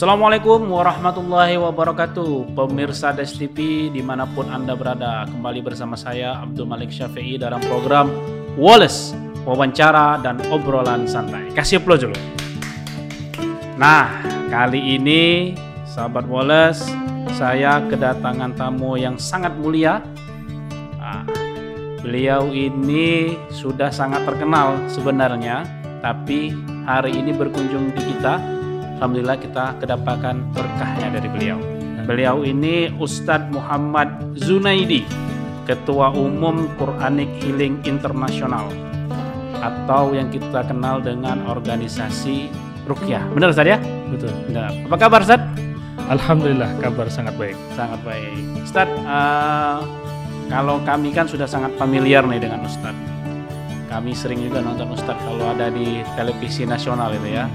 Assalamualaikum warahmatullahi wabarakatuh. Pemirsa Des TV di mana pun Anda berada Kembali bersama saya Abdul Malik Syafi'i dalam program Wallace Wawancara dan obrolan santai. Kasih aplaus dulu. Nah kali ini sahabat Wallace Saya kedatangan tamu yang sangat mulia. Nah, Beliau ini sudah sangat terkenal sebenarnya Tapi hari ini berkunjung di kita Alhamdulillah kita kedapatkan berkahnya dari beliau. Beliau ini Ustadz Muhammad Zunaidi, Ketua Umum Quranic Healing International atau yang kita kenal dengan organisasi Rukyah. Benar Ustadz ya? Betul. Benar. Apa kabar Ustadz? Alhamdulillah kabar sangat baik. Sangat baik. Ustadz, uh, kalau kami kan sudah sangat familiar nih dengan Ustadz. Kami sering juga nonton Ustadz kalau ada di televisi nasional itu ya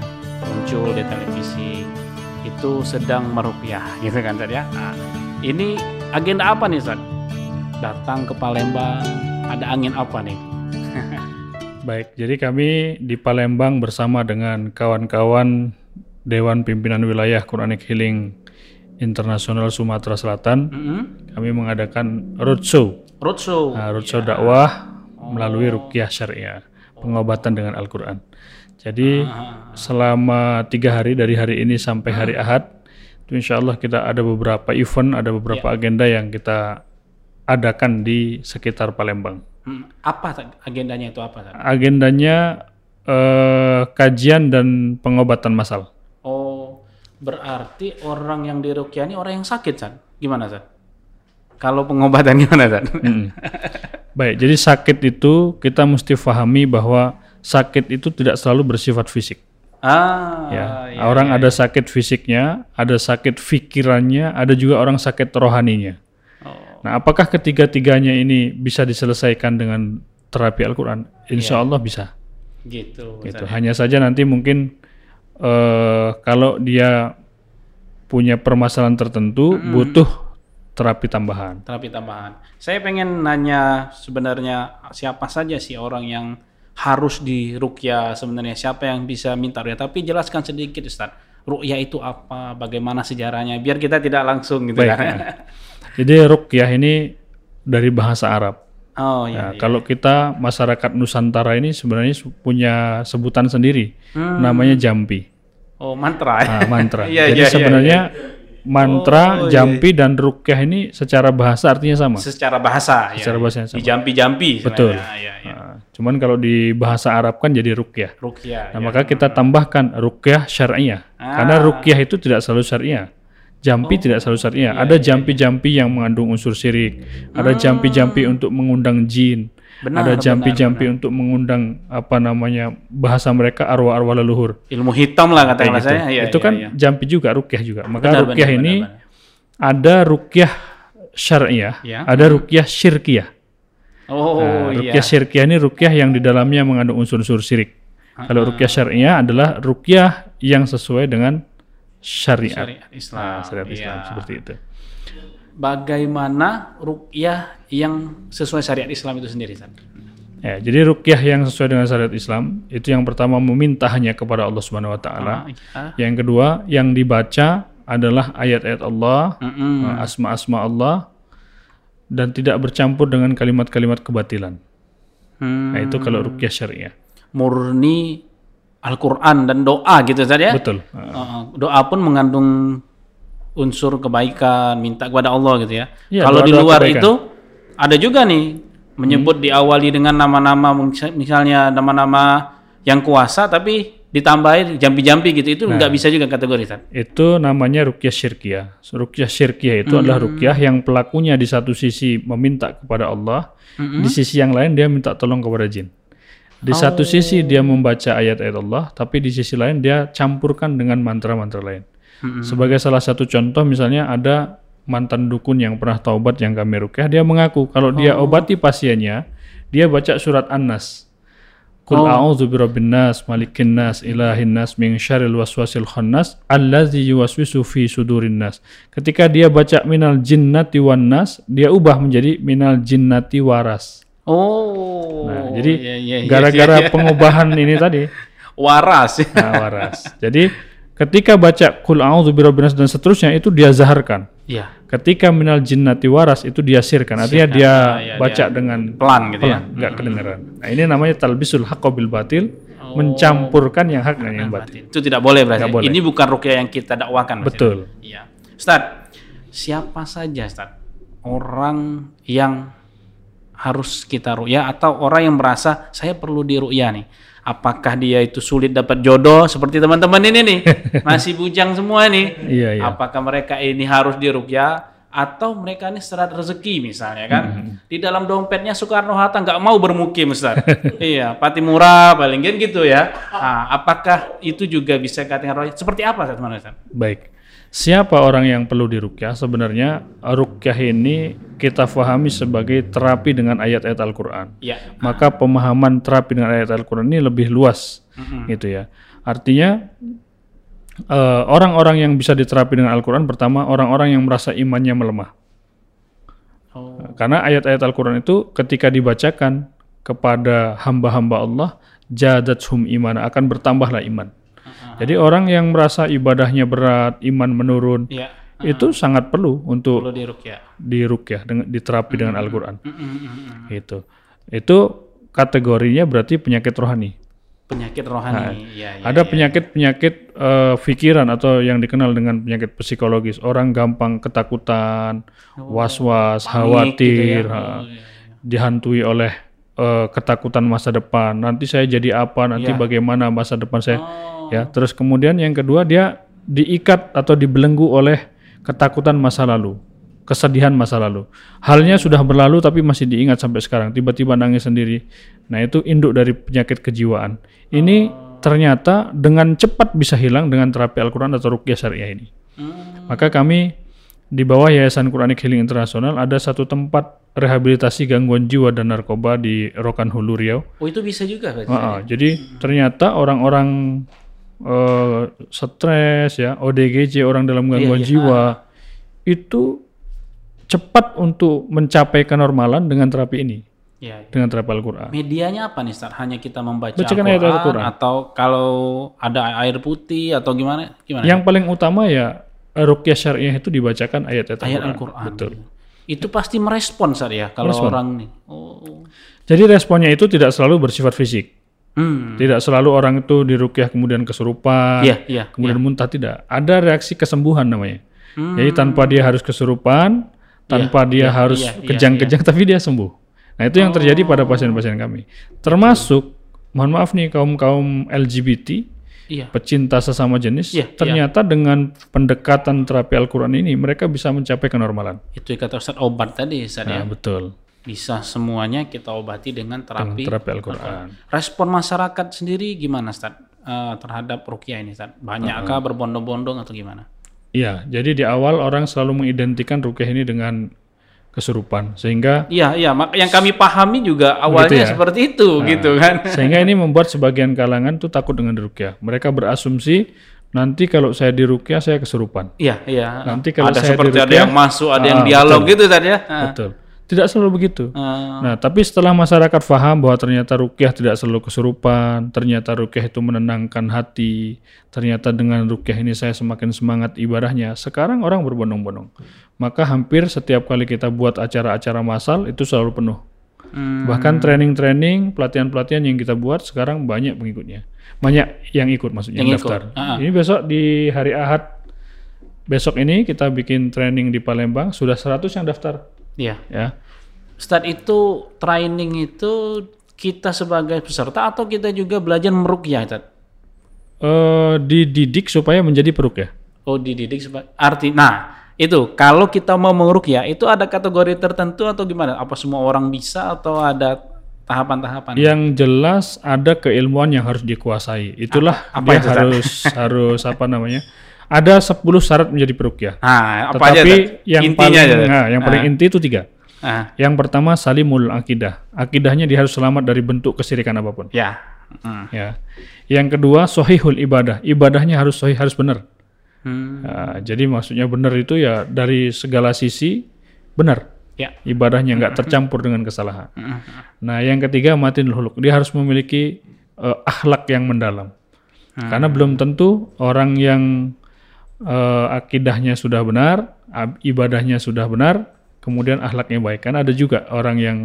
muncul di televisi itu sedang merupiah gitu kan Ustaz ya. Nah, ini agenda apa nih Ustaz? Datang ke Palembang, ada angin apa nih? Baik, jadi kami di Palembang bersama dengan kawan-kawan Dewan Pimpinan Wilayah Quranic Healing Internasional Sumatera Selatan, mm -hmm. kami mengadakan roadshow. Roadshow. Nah, roadshow ya. dakwah oh. melalui rukyah syariah, pengobatan dengan Al-Quran. Jadi ah. selama tiga hari dari hari ini sampai hari ah. Ahad, itu insya Allah kita ada beberapa event, ada beberapa ya. agenda yang kita adakan di sekitar Palembang. Hmm. Apa agendanya itu apa? Agendanya eh, kajian dan pengobatan masal. Oh, berarti orang yang dirukyah ini orang yang sakit, San? Gimana, San? Kalau pengobatan gimana, San? Hmm. Baik, jadi sakit itu kita mesti pahami bahwa sakit itu tidak selalu bersifat fisik. Ah, ya. ya orang ya, ada ya. sakit fisiknya, ada sakit pikirannya, ada juga orang sakit rohaninya. Oh. Nah, apakah ketiga-tiganya ini bisa diselesaikan dengan terapi Al-Quran? Insya ya. Allah bisa. Gitu. gitu. Hanya saja nanti mungkin uh, kalau dia punya permasalahan tertentu, mm -hmm. butuh terapi tambahan. Terapi tambahan. Saya pengen nanya sebenarnya siapa saja sih orang yang harus di rukyah sebenarnya. Siapa yang bisa minta rukyah? Tapi jelaskan sedikit Ustaz. Rukyah itu apa? Bagaimana sejarahnya? Biar kita tidak langsung gitu Baik, kan. ya. jadi rukyah ini dari bahasa Arab. Oh iya, nah, iya. kalau kita masyarakat Nusantara ini sebenarnya punya sebutan sendiri. Hmm. namanya jampi. Oh mantra. Nah, mantra. Iya, jadi iya, iya sebenarnya iya, iya mantra, oh, iya, jampi iya. dan rukyah ini secara bahasa artinya sama. Secara bahasa. Secara ya, bahasa sama. Di jampi-jampi. Betul. Ya, ya, ya. Nah, cuman kalau di bahasa Arab kan jadi rukyah. Rukyah. Nah, ya. maka kita tambahkan rukyah syariah. Ah. Karena rukyah itu tidak selalu syariah. Jampi oh, tidak selalu syariah. Iya, ada iya, iya. jampi-jampi yang mengandung unsur syirik. Ada ah. jampi-jampi untuk mengundang jin. Benar, ada jampi-jampi untuk mengundang apa namanya bahasa mereka arwah-arwah leluhur. Ilmu hitam lah kata gitu. saya. Ya, itu ya, kan ya. jampi juga rukyah juga. Maka benar, rukyah benar, ini benar, benar. ada rukyah syariah, ya. ada rukyah syirkiyah. Oh nah, rukyah iya. syirkiyah ini rukyah yang di dalamnya mengandung unsur-unsur syirik. Uh-huh. Kalau rukyah syariah adalah rukyah yang sesuai dengan syariat. Syariat Islam. Nah, syariat Islam iya. seperti itu bagaimana rukyah yang sesuai syariat Islam itu sendiri San? Ya, jadi rukyah yang sesuai dengan syariat Islam itu yang pertama meminta hanya kepada Allah Subhanahu wa taala. Ah, ya. Yang kedua yang dibaca adalah ayat-ayat Allah, -mm. asma-asma Allah dan tidak bercampur dengan kalimat-kalimat kebatilan. Hmm. Nah, itu kalau rukyah syariah. Murni Al-Qur'an dan doa gitu saja. Betul. Uh, doa pun mengandung unsur kebaikan, minta kepada Allah gitu ya. ya Kalau di luar kebaikan. itu ada juga nih menyebut hmm. diawali dengan nama-nama misalnya nama-nama yang kuasa tapi ditambahin jampi-jampi gitu itu nah, nggak bisa juga kategori kan? Itu namanya rukyah syirkiyah. Rukyah syirkiyah itu hmm. adalah rukyah yang pelakunya di satu sisi meminta kepada Allah, hmm. di sisi yang lain dia minta tolong kepada jin. Di oh. satu sisi dia membaca ayat-ayat Allah, tapi di sisi lain dia campurkan dengan mantra-mantra lain. Hmm. Sebagai salah satu contoh misalnya ada mantan dukun yang pernah taubat yang kami rukyah dia mengaku kalau oh. dia obati pasiennya dia baca surat An-Nas. Qul oh. a'udzu birabbin nas, malikin nas, ilahin nas, min syarril waswasil khannas, allazi yuwaswisu fi sudurin nas. Ketika dia baca minal jinnati wan nas, dia ubah menjadi minal jinnati waras. Oh. Nah, jadi iya, iya, iya, gara-gara iya, iya, iya. pengubahan ini tadi waras. Nah, waras. Jadi Ketika baca kul a'udzu birabbinas dan seterusnya itu dia zaharkan. Iya. Ketika minal jinnati waras itu dia sirkan. Artinya Sirkan. dia iya, baca dia dengan pelan gitu ya. pelan, nggak kedengaran. Nah, ini namanya talbisul haqqo bil batil, Oh. mencampurkan yang hak dengan yang batil. Itu tidak boleh berarti. Boleh. Ini bukan rukyah yang kita dakwakan. Betul. Iya. Ustaz, siapa saja Ustaz orang yang harus kita rukyah atau orang yang merasa saya perlu dirukyah nih? Apakah dia itu sulit dapat jodoh seperti teman-teman ini nih? Masih bujang semua nih. Iya, iya. Apakah mereka ini harus dirukyah atau mereka ini serat rezeki misalnya kan? Mm-hmm. Di dalam dompetnya Soekarno Hatta nggak mau bermukim Ustaz. iya, pati murah paling gitu ya. Nah, apakah itu juga bisa rukyah? Seperti apa Ustaz? Baik. Siapa orang yang perlu dirukyah? Sebenarnya rukyah ini kita fahami sebagai terapi dengan ayat-ayat Al-Qur'an. Iya. Maka pemahaman terapi dengan ayat Al-Qur'an ini lebih luas gitu ya. Artinya eh, orang-orang yang bisa diterapi dengan Al-Qur'an pertama orang-orang yang merasa imannya melemah. Oh. Karena ayat-ayat Al-Quran itu ketika dibacakan kepada hamba-hamba Allah, jadathum iman, akan bertambahlah iman. Jadi orang yang merasa ibadahnya berat, iman menurun, Iya. itu sangat perlu untuk Perlu dirukyah. dirukyah, dengan, diterapi dengan Al-Quran. Mm-mm. Itu. Itu kategorinya berarti penyakit rohani. Penyakit rohani. Iya, iya, Ada iya. penyakit-penyakit eh, pikiran atau yang dikenal dengan penyakit psikologis. Orang gampang ketakutan, was-was, Panik gitu ya. khawatir. Oh, iya. dihantui oleh eh, ketakutan masa depan. Nanti saya jadi apa? Nanti Iya. bagaimana masa depan saya? Oh. Ya. Terus kemudian yang kedua dia diikat atau dibelenggu oleh ketakutan masa lalu, kesedihan masa lalu. Halnya sudah berlalu tapi masih diingat sampai sekarang. Tiba-tiba nangis sendiri. Nah itu induk dari penyakit kejiwaan. Ini ternyata dengan cepat bisa hilang dengan terapi Al-Quran atau rukyah syariah ini. Hmm. Maka kami di bawah Yayasan Quranic Healing Internasional ada satu tempat rehabilitasi gangguan jiwa dan narkoba di Rokan Hulu Riau. Oh itu bisa juga berarti. Ah, ah, jadi ternyata orang-orang eh, stres ya, ODGJ orang dalam gangguan iya. jiwa itu cepat untuk mencapai kenormalan dengan terapi ini, Iya, iya. dengan terapi Al-Qur'an. Medianya apa nih Ustaz? Hanya kita membaca Al-Quran, ayat Al-Quran. atau kalau ada air putih atau gimana? Gimana? Yang paling utama ya rukyah syariah itu dibacakan ayat-ayat ayat Al-Qur'an. Al-Quran. Betul. Itu pasti merespon Ustaz ya kalau Merespon. orang nih. Oh. Jadi responnya itu tidak selalu bersifat fisik. Hmm. Tidak selalu orang itu dirukyah kemudian kesurupan, Iya, iya. kemudian muntah tidak. Ada reaksi kesembuhan namanya. Hmm. Jadi tanpa dia harus kesurupan, tanpa dia harus iya, iya, kejang-kejang, tapi dia sembuh. Nah itu yang terjadi pada pasien-pasien kami. Termasuk, mohon maaf nih kaum kaum LGBT, Iya. pecinta sesama jenis, Iya, ternyata dengan pendekatan terapi Al-Quran ini mereka bisa mencapai kenormalan. Itu yang kata Ustaz obat tadi Ustaz ya. Nah, betul. Bisa semuanya kita obati dengan terapi. Terapi Al-Quran. Respon masyarakat sendiri gimana Ustaz eh, terhadap rukyah ini Ustaz? Banyakkah berbondong-bondong atau gimana? Iya, jadi di awal orang selalu mengidentikan rukyah ini dengan kesurupan, sehingga Iya, iya. mak- Yang kami pahami juga awalnya ya? seperti itu, gitu kan? sehingga ini membuat sebagian kalangan tuh takut dengan rukyah. Mereka berasumsi nanti kalau saya dirukyah saya kesurupan. Iya, iya. Nanti kalau ada saya seperti ada dirukyah, yang masuk, ada yang ah, dialog betul. gitu tadi ya. Ah. Betul. Tidak selalu begitu. Ah, Nah, tapi setelah masyarakat paham bahwa ternyata rukyah tidak selalu kesurupan, ternyata rukyah itu menenangkan hati, ternyata dengan rukyah ini saya semakin semangat ibadahnya. Sekarang orang berbondong-bondong. Maka hampir setiap kali kita buat acara-acara massal itu selalu penuh. hmm, Bahkan training-training, pelatihan-pelatihan yang kita buat sekarang banyak pengikutnya. Banyak yang ikut maksudnya Yang yang ikut. daftar. Ah. Ini besok di hari Ahad besok ini kita bikin training di Palembang sudah 100 yang daftar Iya. ya. Ustadz itu training itu kita sebagai peserta atau kita juga belajar merukyah, Ustadz? Eh dididik supaya menjadi perukyah. Oh, dididik sebagai arti. Nah, itu kalau kita mau merukyah itu ada kategori tertentu atau gimana? Apa semua orang bisa atau ada tahapan-tahapan? Yang jelas ada keilmuan yang harus dikuasai. Itulah Apa- apa dia itu, harus harus apa namanya? Ada 10 syarat menjadi perukyah. Nah, apa aja? Tetapi Ustadz? yang Intinya paling aja. nah, yang paling inti itu tiga. Ah, Yang pertama salimul akidah. Akidahnya dia harus selamat dari bentuk kesirikan apa pun. ya. Hmm. Ya. Yang kedua sohihul ibadah. Ibadahnya harus sohih, harus benar. Hmm. Nah, jadi maksudnya benar itu ya dari segala sisi benar. Ya. Ibadahnya nggak tercampur dengan kesalahan. Hmm. Nah, yang ketiga matin huluk. Dia harus memiliki eh, akhlak yang mendalam. Karena belum tentu orang yang eh, akidahnya sudah benar, ibadahnya sudah benar, kemudian akhlaknya baik. Kan ada juga orang yang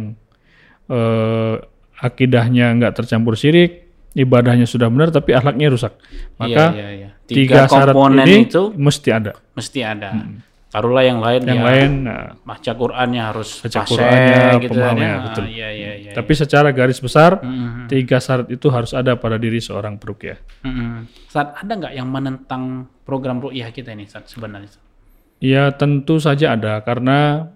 eh, akidahnya nggak tercampur syirik, ibadahnya sudah benar tapi akhlaknya rusak. Maka iya, iya. tiga, Tiga syarat komponen ini itu mesti ada. mesti ada. Taruhlah yang lain Yang ya, lain, nah, baca Qur'annya harus Baca Qur'annya, gitu kan ya. betul. Iya, iya, iya. tapi secara garis besar Mm-mm. tiga syarat itu harus ada pada diri seorang perukyah. Mm-mm. Saat ada nggak yang menentang program ru'yah kita ini Ustaz, sebenarnya? Ya tentu saja ada karena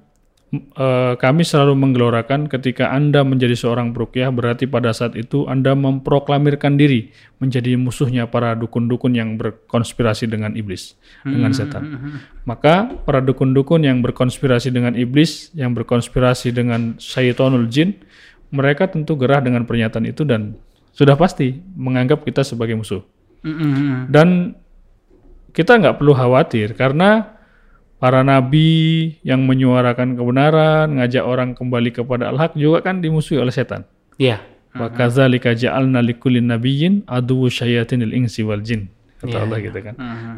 eh, kami selalu menggelorakan ketika Anda menjadi seorang perukyah berarti pada saat itu Anda memproklamirkan diri menjadi musuhnya para dukun-dukun yang berkonspirasi dengan iblis, dengan setan. Maka para dukun-dukun yang berkonspirasi dengan iblis, yang berkonspirasi dengan syaitonul jin, mereka tentu gerah dengan pernyataan itu dan sudah pasti menganggap kita sebagai musuh. Mm-mm. Dan kita nggak perlu khawatir karena para nabi yang menyuarakan kebenaran, ngajak orang kembali kepada al-haq juga kan dimusuhi oleh setan. Iya. Wa kadzalika ja'alna likulli nabiyyin aduwwu syayatinil insi wal jin. Kata Allah gitu kan.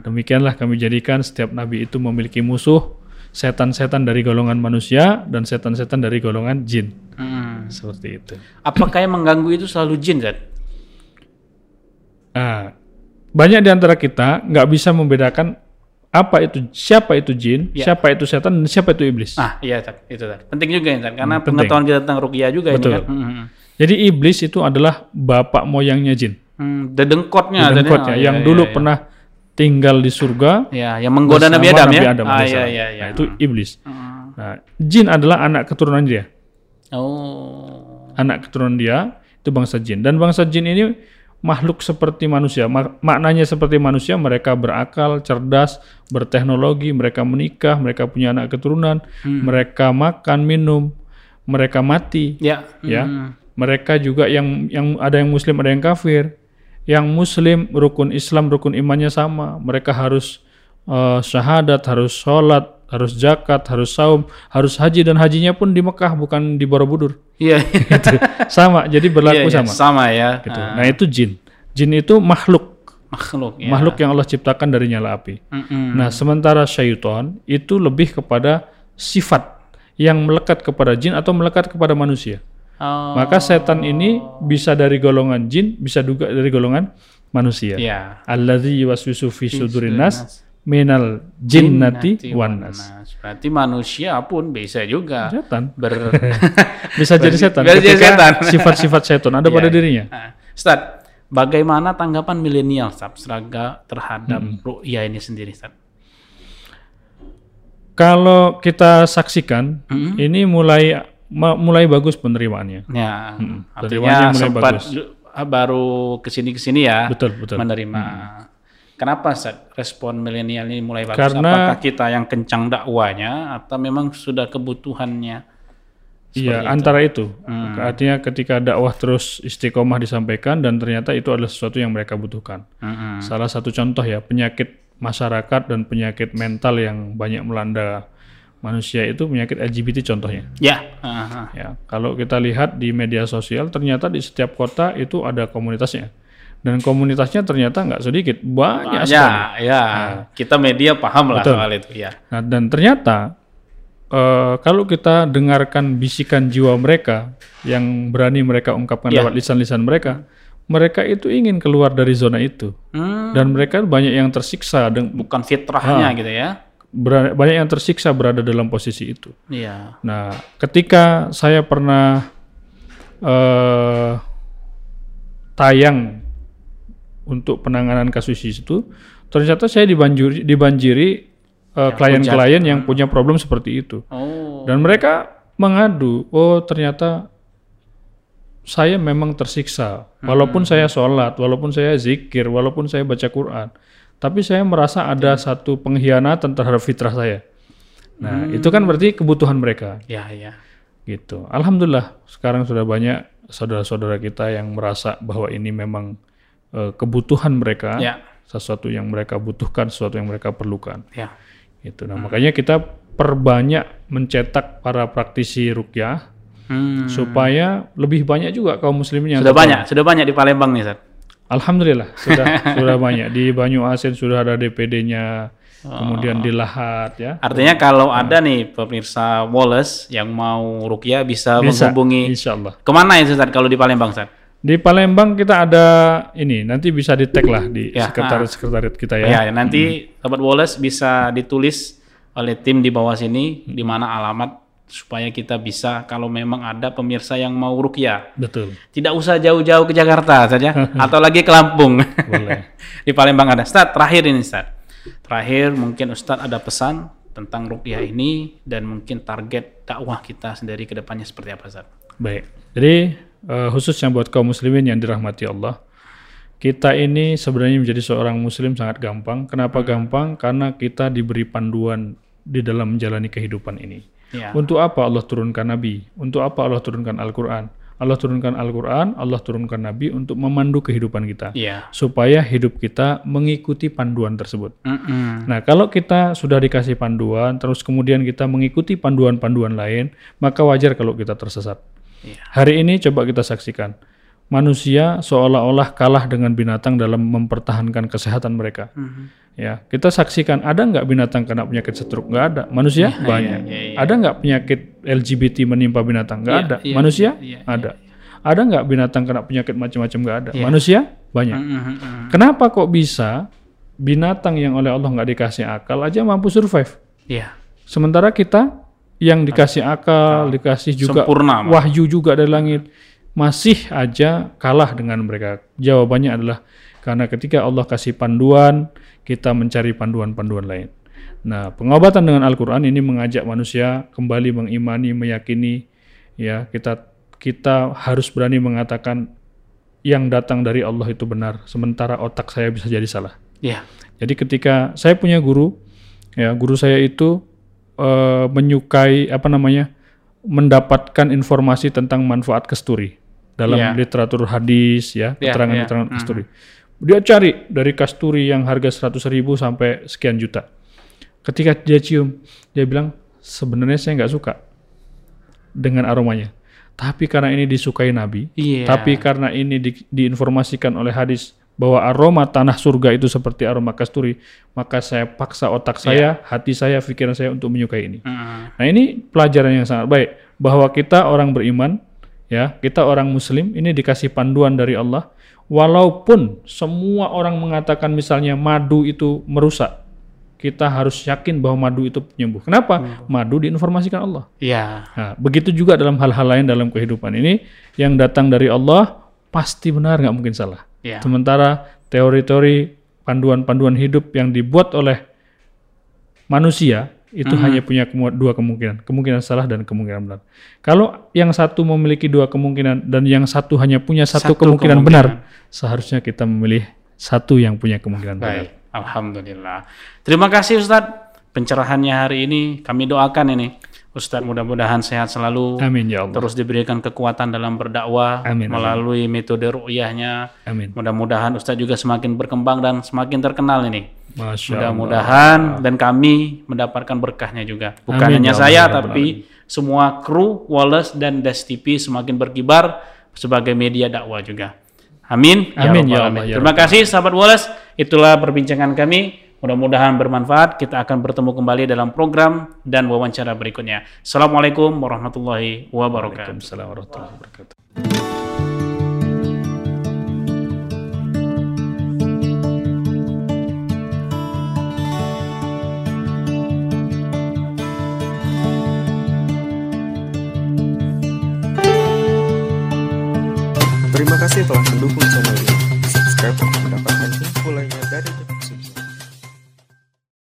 Demikianlah kami jadikan setiap nabi itu memiliki musuh setan-setan dari golongan manusia dan setan-setan dari golongan jin. Mm. Seperti itu. Apakah yang mengganggu itu selalu jin, Ustaz? Nah, banyak di antara kita nggak bisa membedakan apa itu siapa itu jin, Ya. siapa itu setan, dan siapa itu iblis. Ah, iya. Itu. Penting juga, ya. Karena Hmm, pengetahuan kita tentang ruqyah juga Betul. ini kan. Mhm. Jadi iblis itu adalah bapak moyangnya jin, Hmm, dedengkotnya, ya. dengkotnya Oh, yang iya, dulu iya, pernah tinggal di surga. Ya, yang menggoda Nabi Adam ya. Adam ah, iya, iya, iya. Nah, itu iblis. Hmm. Nah, jin adalah anak keturunan dia, Oh. anak keturunan dia itu bangsa jin. Dan bangsa jin ini makhluk seperti manusia, Mak- maknanya seperti manusia. Mereka berakal, cerdas, berteknologi, mereka menikah, mereka punya anak keturunan, Hmm. mereka makan, minum, mereka mati. Ya. ya. Hmm. Mereka juga yang yang ada yang muslim, ada yang kafir. Yang muslim rukun Islam, rukun imannya sama. Mereka harus eh, syahadat, harus sholat, harus zakat, harus saum, harus haji dan hajinya pun di Mekah bukan di Borobudur. Iya. Gitu. sama, jadi berlaku Iya, iya, sama. Sama ya. Gitu. Ah, Nah itu jin. Jin itu makhluk, makhluk ya. makhluk yang Allah ciptakan dari nyala api. Mm-mm. Nah sementara syaitan itu lebih kepada sifat yang melekat kepada jin atau melekat kepada manusia. Oh. Maka setan ini bisa dari golongan jin, bisa juga dari golongan manusia. ya. Alladzi yuwaswisu fi sudurin nas minal jinnati wan nas. Berarti manusia pun bisa juga Setan ber bisa jadi setan. bisa jadi setan. Sifat-sifat setan ada pada Iya, dirinya. Nah, Ustaz, bagaimana tanggapan milenial Ustaz Seraga terhadap Hmm. ru'yah ini sendiri Ustaz? Kalau kita saksikan, Mm-mm. ini mulai mulai bagus penerimaannya. Ya, penerimaannya artinya mulai sempat bagus. baru ke sini ke sini ya Betul, betul. menerima. Kenapa Ustaz respon milenial ini mulai bagus? Karena- Apakah kita yang kencang dakwanya atau memang sudah kebutuhannya? Iya, antara itu. Artinya ketika dakwah terus istiqomah disampaikan dan ternyata itu adalah sesuatu yang mereka butuhkan. Mm-mm. Salah satu contoh ya penyakit masyarakat dan penyakit mental yang banyak melanda manusia itu penyakit LGBT contohnya. Ya, aha. Ya, kalau kita lihat di media sosial ternyata di setiap kota itu ada komunitasnya dan komunitasnya ternyata nggak sedikit banyak sekali. ya, ya. Kita media paham lah Betul. soal itu ya. Nah, dan ternyata eh, kalau kita dengarkan bisikan jiwa mereka yang berani mereka ungkapkan Ya. lewat lisan-lisan mereka, mereka itu ingin keluar dari zona itu Hmm, dan mereka banyak yang tersiksa dan bukan Ah. fitrahnya gitu ya. Ber- banyak yang tersiksa berada dalam posisi itu. Iya. Nah, ketika saya pernah eh, tayang untuk penanganan kasus itu, ternyata saya dibanjiri, dibanjiri eh, klien-klien yang punya problem seperti itu. Oh. Dan mereka mengadu, oh ternyata saya memang tersiksa, walaupun saya sholat, walaupun saya zikir, walaupun saya baca Quran, tapi saya merasa ada satu pengkhianatan terhadap fitrah saya. Nah, itu kan berarti kebutuhan mereka, Ya, ya. gitu. Alhamdulillah, sekarang sudah banyak saudara-saudara kita yang merasa bahwa ini memang eh, kebutuhan mereka, Ya. sesuatu yang mereka butuhkan, sesuatu yang mereka perlukan. Ya. Gitu. Nah, makanya kita perbanyak mencetak para praktisi rukyah Hmm. supaya lebih banyak juga kaum muslimin yang Sudah banyak, sudah banyak di Palembang nih, Ustaz. Alhamdulillah sudah sudah banyak di Banyu Asin sudah ada DPD-nya, kemudian di Lahat ya. Artinya kalau ada nih pemirsa Wallace yang mau rukyah bisa, Bisa, menghubungi insya Allah. ke mana itu Ustaz kalau di Palembang Ustaz? Di Palembang kita ada ini nanti bisa di tag lah di Ya, sekretariat sekretariat kita ya. Ya, nanti Sobat Wallace bisa ditulis oleh tim di bawah sini di mana alamat supaya kita bisa kalau memang ada pemirsa yang mau rukyah. Betul. Tidak usah jauh-jauh ke Jakarta saja atau lagi ke Lampung. Boleh. di Palembang ada. Ustaz, terakhir ini Ustaz. Terakhir mungkin Ustaz ada pesan tentang rukyah ini dan mungkin target dakwah kita sendiri ke depannya seperti apa Ustaz? Baik. Jadi eh, khususnya buat kaum muslimin yang dirahmati Allah, kita ini sebenarnya menjadi seorang muslim sangat gampang. Kenapa gampang? Karena kita diberi panduan di dalam menjalani kehidupan ini. Ya. Untuk apa Allah turunkan nabi? Untuk apa Allah turunkan Al-Qur'an? Allah turunkan Al-Qur'an, Allah turunkan nabi untuk memandu kehidupan kita. Iya. Supaya hidup kita mengikuti panduan tersebut. Mm-mm. Nah, kalau kita sudah dikasih panduan, terus kemudian kita mengikuti panduan-panduan lain, maka wajar kalau kita tersesat. Iya. Hari ini coba kita saksikan. Manusia seolah-olah kalah dengan binatang dalam mempertahankan kesehatan mereka. Mhm. Ya, kita saksikan ada nggak binatang kena penyakit stroke? Nggak ada. Manusia banyak. iya, iya. Ada nggak penyakit LGBT menimpa binatang? Nggak Iya, ada. iya, Manusia iya, iya, ada. Ada nggak binatang kena penyakit macam-macam? Nggak ada. Iya. Manusia banyak. Mhm. Kenapa kok bisa binatang yang oleh Allah nggak dikasih akal aja mampu survive? Iya. Sementara kita yang dikasih akal, dikasih juga Sempurna, wahyu juga dari langit, masih aja kalah dengan mereka. Jawabannya adalah karena ketika Allah kasih panduan, kita mencari panduan-panduan lain. Nah, pengobatan dengan Al-Qur'an ini mengajak manusia kembali mengimani, meyakini ya, kita kita harus berani mengatakan yang datang dari Allah itu benar, sementara otak saya bisa jadi salah. Iya. Jadi ketika saya punya guru, ya guru saya itu eh, menyukai apa namanya mendapatkan informasi tentang manfaat kasturi dalam Iya. literatur hadis ya Iya, keterangan-keterangan iya. kasturi. Dia cari dari kasturi yang harga 100.000 ribu sampai sekian juta. Ketika dia cium, dia bilang sebenarnya saya nggak suka dengan aromanya. Tapi karena ini disukai Nabi, Iya. tapi karena ini di- diinformasikan oleh hadis bahwa aroma tanah surga itu seperti aroma kasturi, maka saya paksa otak saya, hati saya, pikiran saya untuk menyukai ini. Mhm. Nah ini pelajaran yang sangat baik bahwa kita orang beriman, ya kita orang Muslim ini dikasih panduan dari Allah. Walaupun semua orang mengatakan misalnya madu itu merusak, kita harus yakin bahwa madu itu penyembuh. Kenapa? Madu diinformasikan Allah. Iya. Nah, begitu juga dalam hal-hal lain dalam kehidupan ini yang datang dari Allah pasti benar nggak mungkin salah. Iya. Sementara teori-teori panduan-panduan hidup yang dibuat oleh manusia itu Mhm. hanya punya kemu- dua kemungkinan, kemungkinan salah dan kemungkinan benar. Kalau yang satu memiliki dua kemungkinan dan yang satu hanya punya satu, Satu kemungkinan, kemungkinan. benar, seharusnya kita memilih satu yang punya kemungkinan benar. Baik, alhamdulillah. Terima kasih Ustadz pencerahannya hari ini. Kami doakan ini Ustadz mudah-mudahan sehat selalu. Amin ya Allah. Terus diberikan kekuatan dalam berdakwah Amin, amin. melalui metode ru'yahnya. Amin. Mudah-mudahan Ustadz juga semakin berkembang dan semakin terkenal ini. Allah. Mudah-mudahan dan kami mendapatkan berkahnya juga. Bukan Amin, hanya ya Allah, saya ya tapi semua kru Wallace dan Des TV semakin berkibar sebagai media dakwah juga. Amin. Amin, Rabbal ya. Allah, ya Terima kasih sahabat Wallace. Itulah perbincangan kami. Mudah-mudahan bermanfaat. Kita akan bertemu kembali dalam program dan wawancara berikutnya. Assalamualaikum warahmatullahi wabarakatuh. Waalaikumsalam warahmatullahi wabarakatuh. Terima kasih telah mendukung channel ini. Subscribe untuk mendapatkan info lainnya dari